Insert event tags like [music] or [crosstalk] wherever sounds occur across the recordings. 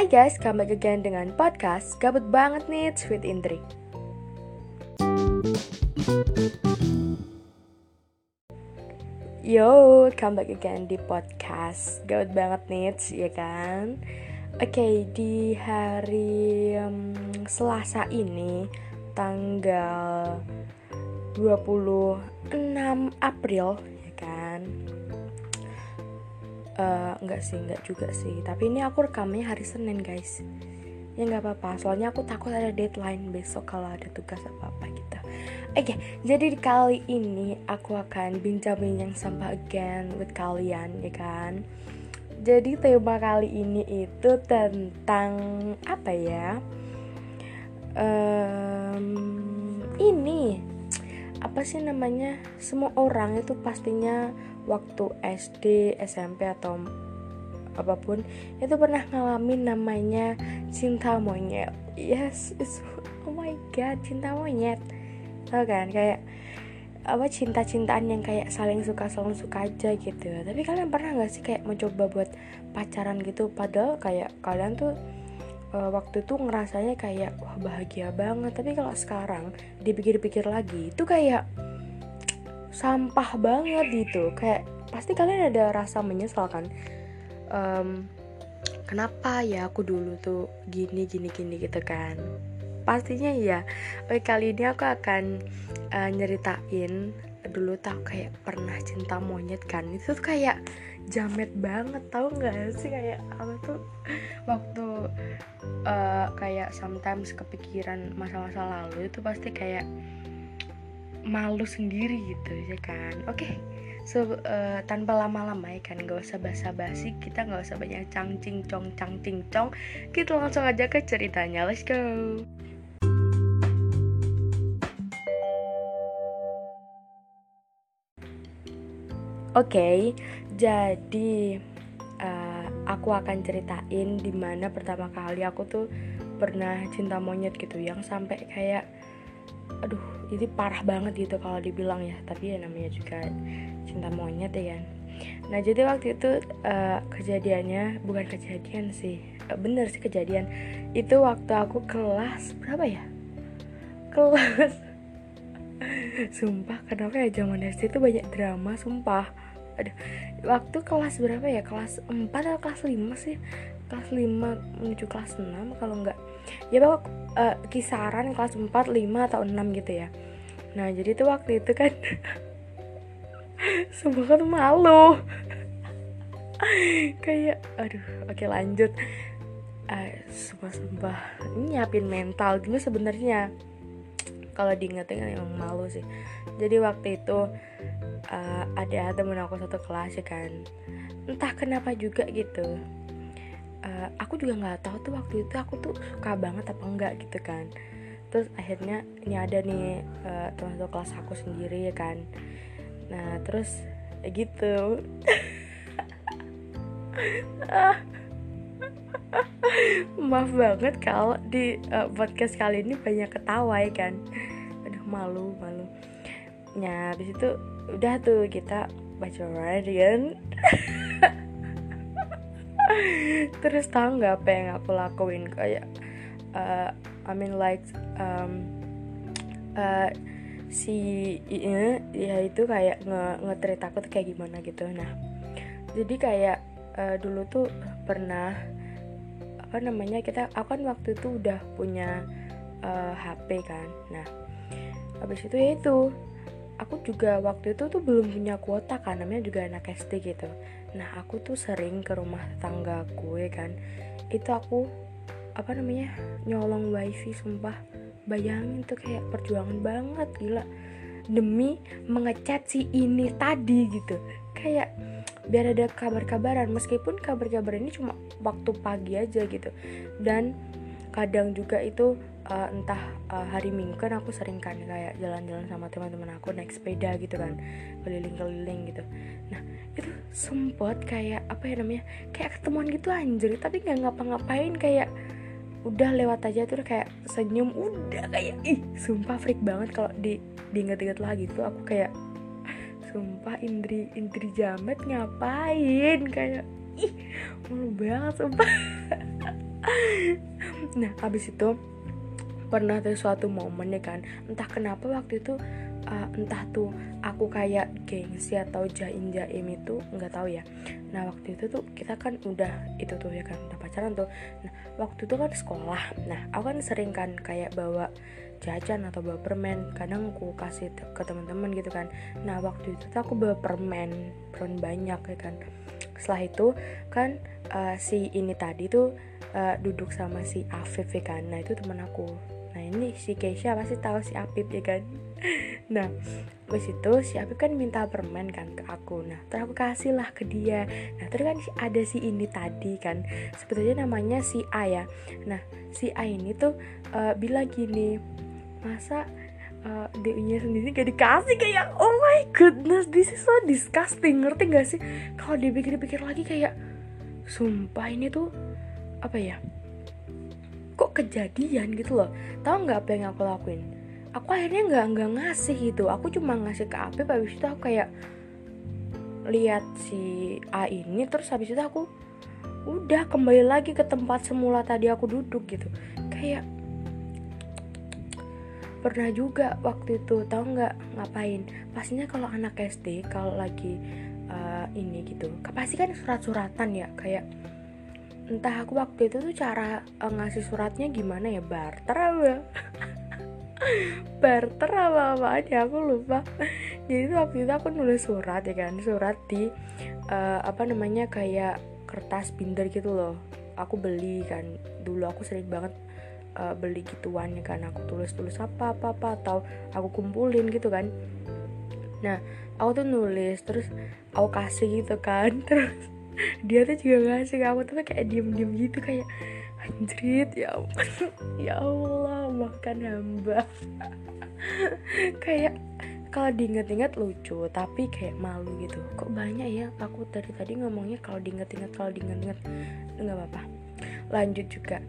Hai guys, kembali again dengan podcast Gabut Banget nih with Indri Yo, comeback again di podcast Gabut Banget nih, ya kan? Oke, okay, di hari um, Selasa ini Tanggal 26 April, ya kan? Uh, enggak sih enggak juga sih. Tapi ini aku rekamnya hari Senin guys. Ya nggak apa-apa. Soalnya aku takut ada deadline besok kalau ada tugas apa apa gitu. Oke okay, jadi di kali ini aku akan bincang-bincang sampah again with kalian ya kan? Jadi tema kali ini itu tentang apa ya? Um, ini. Apa sih namanya? Semua orang itu pastinya waktu SD, SMP atau apa pun itu pernah ngalamin namanya cinta monyet. Yes, it's, oh my god, cinta monyet. Tau kan kayak apa cinta-cintaan yang kayak saling suka saling suka aja gitu. Tapi kalian pernah nggak sih kayak mencoba buat pacaran gitu padahal kayak kalian tuh uh, waktu itu ngerasanya kayak wah bahagia banget tapi kalau sekarang dipikir-pikir lagi itu kayak sampah banget gitu. Kayak pasti kalian ada rasa menyesal kan? Um, kenapa ya aku dulu tuh gini gini gini gitu kan? Pastinya iya. Oke kali ini aku akan uh, nyeritain dulu tau kayak pernah cinta monyet kan? Itu tuh kayak jamet banget tau nggak sih? Kayak aku tuh? Waktu uh, kayak sometimes kepikiran masa-masa lalu itu pasti kayak malu sendiri gitu ya kan oke okay. so uh, tanpa lama-lama ya kan gak usah basa-basi kita gak usah banyak cang cong cang cong kita langsung aja ke ceritanya let's go Oke, okay, jadi uh, aku akan ceritain di mana pertama kali aku tuh pernah cinta monyet gitu yang sampai kayak aduh ini parah banget gitu kalau dibilang ya. Tapi ya namanya juga cinta monyet ya kan. Nah jadi waktu itu uh, kejadiannya bukan kejadian sih uh, bener sih kejadian. Itu waktu aku kelas berapa ya? Kelas. [laughs] Sumpah kenapa ya zaman SD itu banyak drama sumpah. Aduh waktu kelas berapa ya? Kelas 4 atau kelas 5 sih? Kelas 5 menuju kelas 6 kalau enggak ya bawa uh, kisaran kelas 4, 5 atau 6 gitu ya. Nah jadi tuh waktu itu kan [laughs] semua kan malu. [laughs] Kayak aduh oke lanjut. Uh, sumpah ini nyiapin mental juga sebenarnya. Kalau diingetin emang malu sih. Jadi waktu itu uh, ada temen aku satu kelas ya kan. Entah kenapa juga gitu uh, aku juga nggak tahu tuh waktu itu aku tuh suka banget apa enggak gitu kan. Terus akhirnya ini ada nih uh, teman satu kelas aku sendiri ya kan. Nah terus ya gitu. [laughs] Maaf banget kalau di uh, podcast kali ini banyak ketawa ya kan. Aduh malu malu. Ya habis itu udah tuh kita baca kan [laughs] terus tahu nggak apa yang aku lakuin? Kayak uh, I mean like um, uh, si ya, ya itu kayak nge ngetrit aku tuh kayak gimana gitu. Nah jadi kayak uh, dulu tuh pernah apa namanya kita aku kan waktu itu udah punya uh, HP kan. Nah habis itu ya itu aku juga waktu itu tuh belum punya kuota kan namanya juga anak SD gitu. Nah aku tuh sering ke rumah tetangga gue kan. Itu aku apa namanya nyolong wifi sumpah. Bayangin tuh kayak perjuangan banget gila. Demi mengecat si ini tadi gitu. Kayak biar ada kabar-kabaran meskipun kabar-kabar ini cuma waktu pagi aja gitu. Dan kadang juga itu uh, entah uh, hari minggu kan aku sering kan kayak jalan-jalan sama teman-teman aku naik sepeda gitu kan keliling-keliling gitu. Nah itu sempet kayak apa ya namanya kayak ketemuan gitu anjir tapi nggak ngapa-ngapain kayak udah lewat aja tuh kayak senyum udah kayak ih sumpah freak banget kalau di diinget-inget lagi tuh aku kayak sumpah Indri Indri Jamet ngapain kayak ih malu banget sumpah [laughs] [laughs] nah habis itu pernah ada suatu momen ya kan entah kenapa waktu itu uh, entah tuh aku kayak gengsi atau jaim jaim itu nggak tahu ya. Nah waktu itu tuh kita kan udah itu tuh ya kan udah pacaran tuh. Nah waktu itu kan sekolah. Nah aku kan sering kan kayak bawa jajan atau bawa permen kadang aku kasih ke teman-teman gitu kan. Nah waktu itu tuh aku bawa permen permen banyak ya kan setelah itu kan uh, si ini tadi tuh uh, duduk sama si Afif ya kan. Nah itu teman aku. Nah ini si Keisha pasti tahu si Apip ya kan. [laughs] Nah habis itu si Apip kan minta permen kan ke aku. Nah terus aku kasih lah ke dia. Nah terus kan ada si ini tadi kan. Sebetulnya namanya si A ya. Nah si A ini tuh uh, bilang gini masa uh, eh, nya sendiri gak dikasih kayak oh my goodness this is so disgusting. Ngerti gak sih? Kalau dipikir-pikir lagi kayak sumpah ini tuh apa ya kok kejadian gitu loh. Tahu nggak apa yang aku lakuin? Aku akhirnya nggak nggak ngasih gitu. Aku cuma ngasih ke Apip habis itu aku kayak lihat si A ini terus habis itu aku udah kembali lagi ke tempat semula tadi aku duduk gitu. Kayak pernah juga waktu itu tahu nggak ngapain? Pastinya kalau anak SD kalau lagi uh, ini gitu pasti kan surat-suratan ya kayak entah aku waktu itu tuh cara uh, ngasih suratnya gimana ya barter apa? [laughs] Barter apa apa ya aku lupa. Jadi tuh waktu itu aku nulis surat ya kan surat di uh, apa namanya kayak kertas binder gitu loh. Aku beli kan dulu aku sering banget uh, beli gituan ya kan. Aku tulis tulis apa apa apa atau aku kumpulin gitu kan. Nah aku tuh nulis terus aku kasih gitu kan. [laughs] Terus dia tuh juga ngasih ke aku tapi kayak diem diem gitu kayak anjrit ya [laughs] ya Allah makan hamba. [laughs] Kayak kalau diinget-inget lucu tapi kayak malu gitu. Kok banyak ya aku dari tadi ngomongnya kalau diinget-inget kalau diinget-inget. Nggak apa-apa. Lanjut juga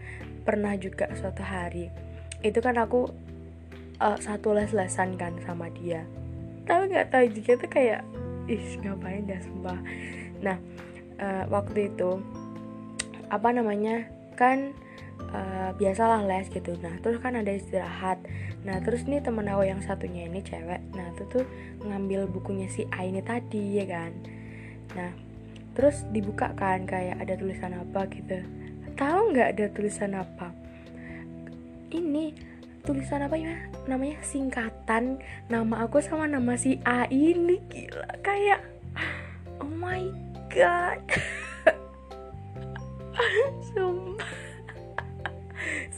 pernah juga suatu hari itu kan aku uh, satu les-lesan kan sama dia. Tahu nggak tahu juga tuh kayak ih ngapain dah sumpah. Nah uh, waktu itu apa namanya kan uh, biasalah les gitu. Nah terus kan ada istirahat. Nah terus nih temen aku yang satunya ini cewek nah itu tuh ngambil bukunya si A ini tadi ya kan. Nah terus dibuka kan kayak ada tulisan apa gitu tahu nggak ada tulisan apa? Ini tulisan apa ya? Namanya singkatan. Nama aku sama nama si A ini gila. Kayak oh my god. [laughs] Sumpah.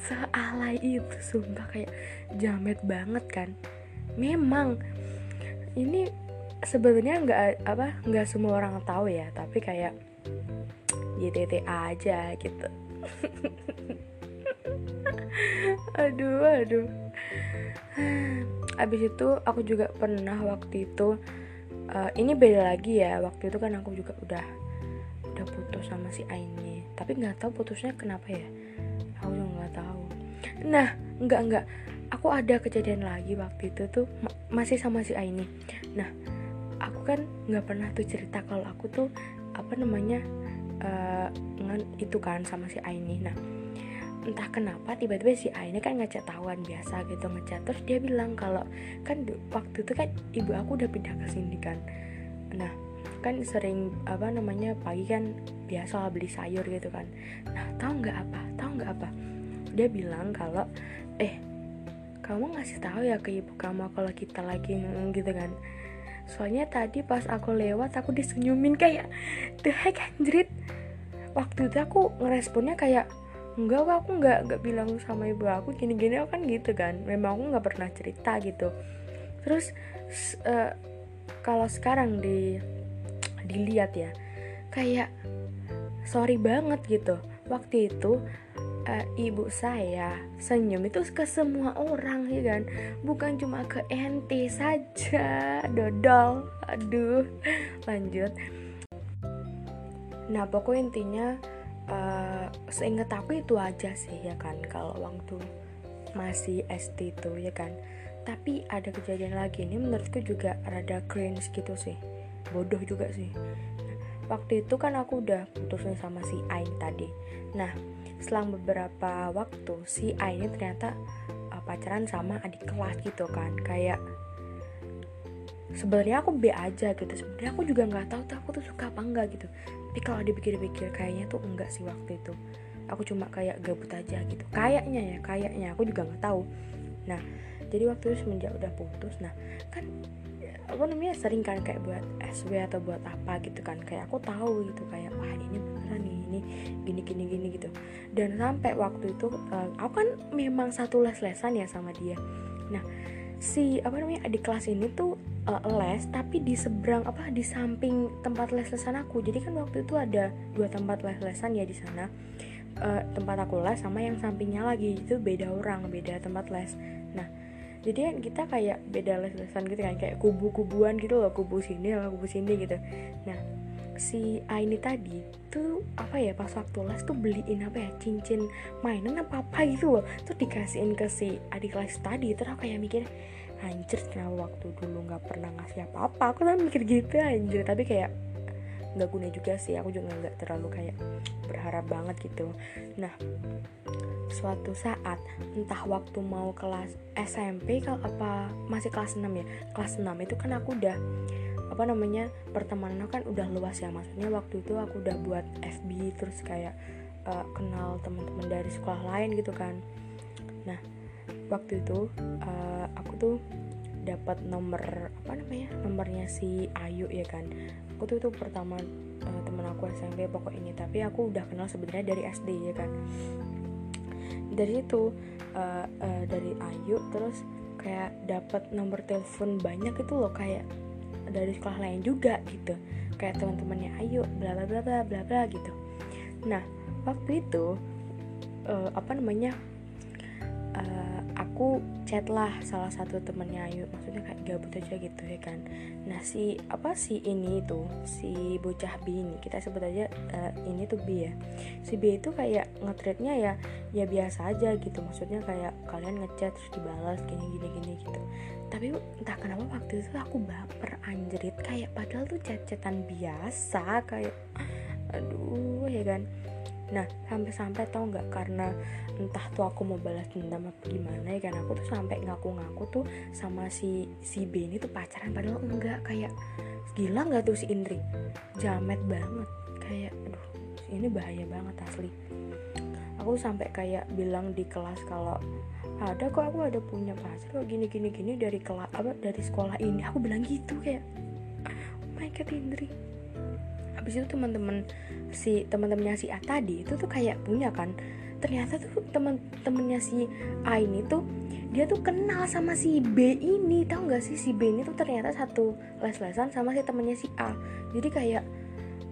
Sealai itu sumpah. Kayak jamet banget kan? Memang ini sebenarnya nggak apa nggak semua orang tahu ya. Tapi kayak YTT aja gitu [laughs] aduh aduh. Abis itu aku juga pernah waktu itu uh, ini beda lagi ya waktu itu kan aku juga udah udah putus sama si Aini. Tapi nggak tahu putusnya kenapa ya? Aku juga nggak tahu. Nah nggak nggak. Aku ada kejadian lagi waktu itu tuh ma masih sama si Aini. Nah aku kan nggak pernah tuh cerita kalau aku tuh apa namanya uh, itu kan sama si Aini. Nah entah kenapa tiba-tiba si A ini kan ngechat tawan biasa gitu ngechat. Terus dia bilang kalau kan waktu itu kan ibu aku udah pindah ke sini kan. Nah kan sering apa namanya pagi kan biasa beli sayur gitu kan. Nah tahu nggak apa? Tahu nggak apa? Dia bilang kalau eh kamu ngasih tahu ya ke ibu kamu kalau kita lagi gitu kan soalnya tadi pas aku lewat aku disenyumin kayak the heck anjrit waktu itu aku ngeresponnya kayak enggak aku nggak nggak bilang sama ibu aku gini gini aku kan gitu kan. Memang aku nggak pernah cerita gitu. Terus uh, kalau sekarang di dilihat ya kayak sorry banget gitu. Waktu itu uh, ibu saya senyum itu ke semua orang ya kan? Bukan cuma ke ente saja. Dodol. Aduh. Lanjut. Nah pokok intinya uh, seingat aku itu aja sih ya kan? Kalau waktu masih SD itu ya kan? Tapi ada kejadian lagi ini menurutku juga rada cringe gitu sih. Bodoh juga sih. Waktu itu kan aku udah putus nih sama si Ain tadi. Nah selang beberapa waktu si Ain ini ternyata uh, pacaran sama adik kelas gitu kan. Kayak sebenarnya aku B aja gitu. Sebenarnya aku juga nggak tahu tuh aku tuh suka apa enggak gitu. Tapi kalau dipikir-pikir kayaknya tuh enggak sih waktu itu. Aku cuma kayak gabut aja gitu. Kayaknya ya kayaknya. Aku juga nggak tahu. Nah jadi waktu itu semenjak udah putus nah kan apa namanya sering kan kayak buat SW atau buat apa gitu kan. Kayak aku tahu gitu kayak wah ini beneran nih ini gini gini gini gitu. Dan sampai waktu itu uh, aku kan memang satu les lesan ya sama dia. Nah si apa namanya adik kelas ini tuh uh, les tapi di seberang apa di samping tempat les lesan aku. Jadi kan waktu itu ada dua tempat les lesan ya di sana. Uh, tempat aku les sama yang sampingnya lagi. Itu beda orang beda tempat les jadi kita kayak beda les-lesan gitu kan kayak kubu-kubuan gitu loh kubu sini sama kubu sini gitu. Nah si Aini tadi tuh apa ya pas waktu les tuh beliin apa ya cincin mainan apa apa gitu loh. Tuh dikasihin ke si adik kelas tadi terus aku kayak mikir anjir kenapa waktu dulu nggak pernah ngasih apa-apa? Aku kan mikir gitu anjir. Tapi kayak nggak guna juga sih. Aku juga nggak terlalu kayak berharap banget gitu. Nah suatu saat entah waktu mau kelas SMP kalau apa masih kelas 6 ya? Kelas 6 itu kan aku udah apa namanya pertemanan kan udah luas ya. Maksudnya waktu itu aku udah buat FB terus kayak uh, kenal teman-teman dari sekolah lain gitu kan. Nah waktu itu uh, aku tuh dapat nomor apa namanya nomornya si Ayu ya kan aku tuh itu pertama uh, temen aku SMP pokok ini. Tapi aku udah kenal sebenarnya dari SD ya kan? Dari itu uh, uh, dari Ayu terus kayak dapat nomor telepon banyak itu loh kayak dari sekolah lain juga gitu. Kayak teman-temannya Ayu bla bla bla bla bla bla gitu. Nah waktu itu uh, apa namanya uh, aku chat lah salah satu temennya Ayu maksudnya kayak gabut aja gitu ya kan? Nah si apa si ini itu si bocah B ini kita sebut aja uh, ini tuh B ya. Si B itu kayak ngetritnya ya ya biasa aja gitu maksudnya kayak kalian ngechat terus dibalas gini gini gini gitu. Tapi entah kenapa waktu itu aku baper anjrit kayak padahal tuh chat-chatan biasa kayak aduh ya kan nah sampai-sampai tau nggak karena entah tuh aku mau balas dendam apa gimana ya kan aku tuh sampai ngaku-ngaku tuh sama si si B ini tuh pacaran padahal enggak kayak gila nggak tuh si Indri? Jamet banget kayak aduh ini bahaya banget asli. Aku sampai kayak bilang di kelas kalau ada kok aku ada punya pacar kok gini gini gini dari kelas apa dari sekolah ini. Aku bilang gitu kayak oh my god Indri habis itu teman-teman si teman-temannya si A tadi itu tuh kayak punya kan ternyata tuh teman-temannya si A ini tuh dia tuh kenal sama si B ini. Tahu nggak sih? Si B ini tuh ternyata satu les-lesan sama si temannya si A. Jadi kayak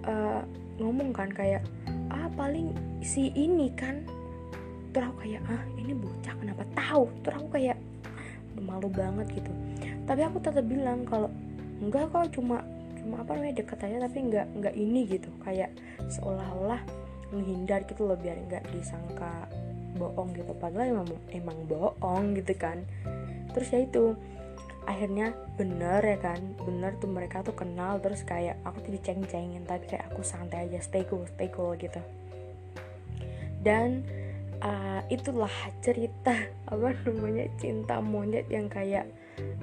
uh, ngomong kan kayak ah paling si ini kan. Terus aku kayak ah ini bocah kenapa tahu? Terus aku kayak malu banget gitu. Tapi aku tetap bilang kalau enggak kok cuma cuma apa namanya deket aja tapi nggak nggak ini gitu. Kayak seolah-olah menghindar gitu loh biar nggak disangka bohong gitu. Padahal emang emang bohong gitu kan. Terus ya itu akhirnya bener ya kan bener tuh mereka tuh kenal. Terus kayak aku tuh diceng-cengin tapi kayak aku santai aja stay cool stay cool gitu. Dan uh, itulah cerita [laughs] apa namanya cinta monyet yang kayak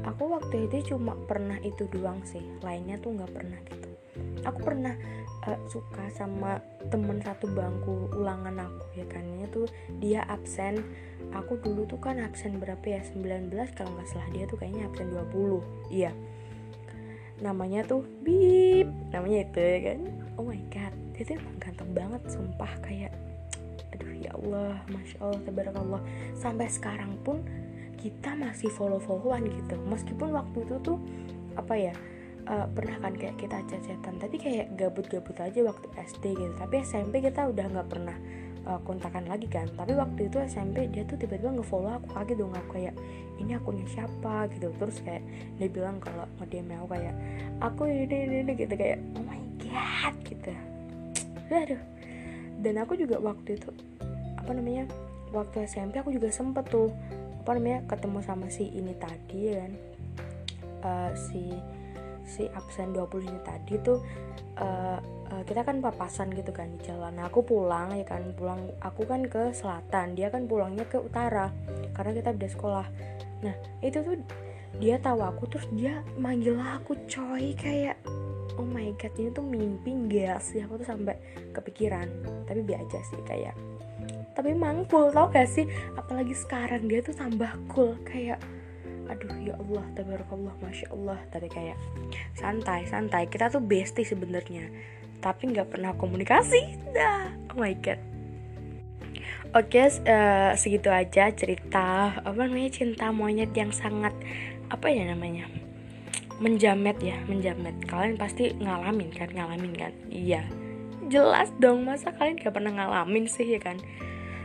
aku waktu itu cuma pernah itu doang sih lainnya tuh nggak pernah gitu. Aku pernah uh, suka sama temen satu bangku ulangan aku ya kan? Tuh dia absen. Aku dulu tuh kan absen berapa ya? 19 kalau nggak salah. Dia tuh kayaknya absen 20 iya. Namanya tuh bip. Namanya itu ya kan? Oh my god. Dia tuh emang ganteng banget sumpah. Kayak aduh ya Allah. Masya Allah tabarakallah. Sampai sekarang pun kita masih follow-followan gitu. Meskipun waktu itu tuh apa ya uh, pernah kan kayak kita cecetan tapi kayak gabut-gabut aja waktu SD gitu. Tapi SMP kita udah nggak pernah uh, kontakan lagi kan. Tapi waktu itu SMP dia tuh tiba-tiba ngefollow aku kaget dong. Aku kayak ini akunnya siapa? gitu. Terus kayak dia bilang kalau nge-DM aku kayak aku ini ini, ini gitu. Kayak oh my god gitu. Aduh. Dan aku juga waktu itu apa namanya waktu SMP aku juga sempet tuh apa namanya ketemu sama si ini tadi ya kan? Uh, si si absen 20 ini tadi tuh uh, uh, kita kan papasan gitu kan di jalan. Nah, aku pulang ya kan? Pulang aku kan ke selatan dia kan pulangnya ke utara karena kita beda sekolah. Nah itu tuh dia tahu aku terus dia manggil aku coy. Kayak oh my god ini tuh mimpi gak sih? Aku tuh sampai kepikiran. Tapi biasa sih kayak tapi emang cool tau gak sih? Apalagi sekarang dia tuh tambah cool kayak aduh ya Allah tabarakallah masya Allah. Tapi kayak santai santai. Kita tuh bestie sebenarnya tapi nggak pernah komunikasi. Dah oh my god. Oke, uh, segitu aja cerita apa namanya cinta monyet yang sangat apa ya namanya menjamet ya menjamet. Kalian pasti ngalamin kan ngalamin kan? Iya. Jelas dong masa kalian gak pernah ngalamin sih ya kan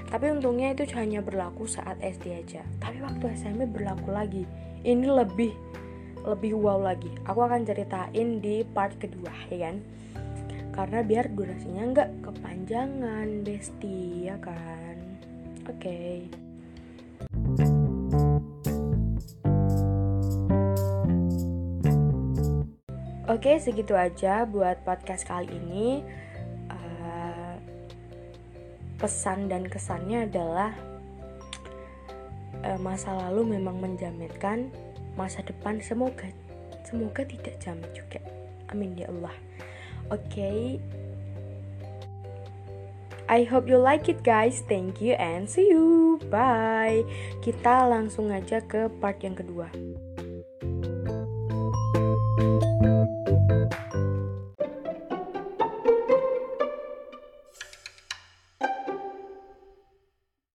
tapi untungnya itu hanya berlaku saat SD aja. Tapi waktu SMP berlaku lagi. Ini lebih lebih wow lagi. Aku akan ceritain di part kedua ya kan? Karena biar durasinya nggak kepanjangan bestie ya kan? Oke. Okay. Oke, segitu aja buat podcast kali ini. Pesan dan kesannya adalah uh, masa lalu memang menjaminkan masa depan semoga semoga tidak jamin juga. Amin ya Allah. Oke. Okay. I hope you like it guys. Thank you and see you. Bye. Kita langsung aja ke part yang kedua.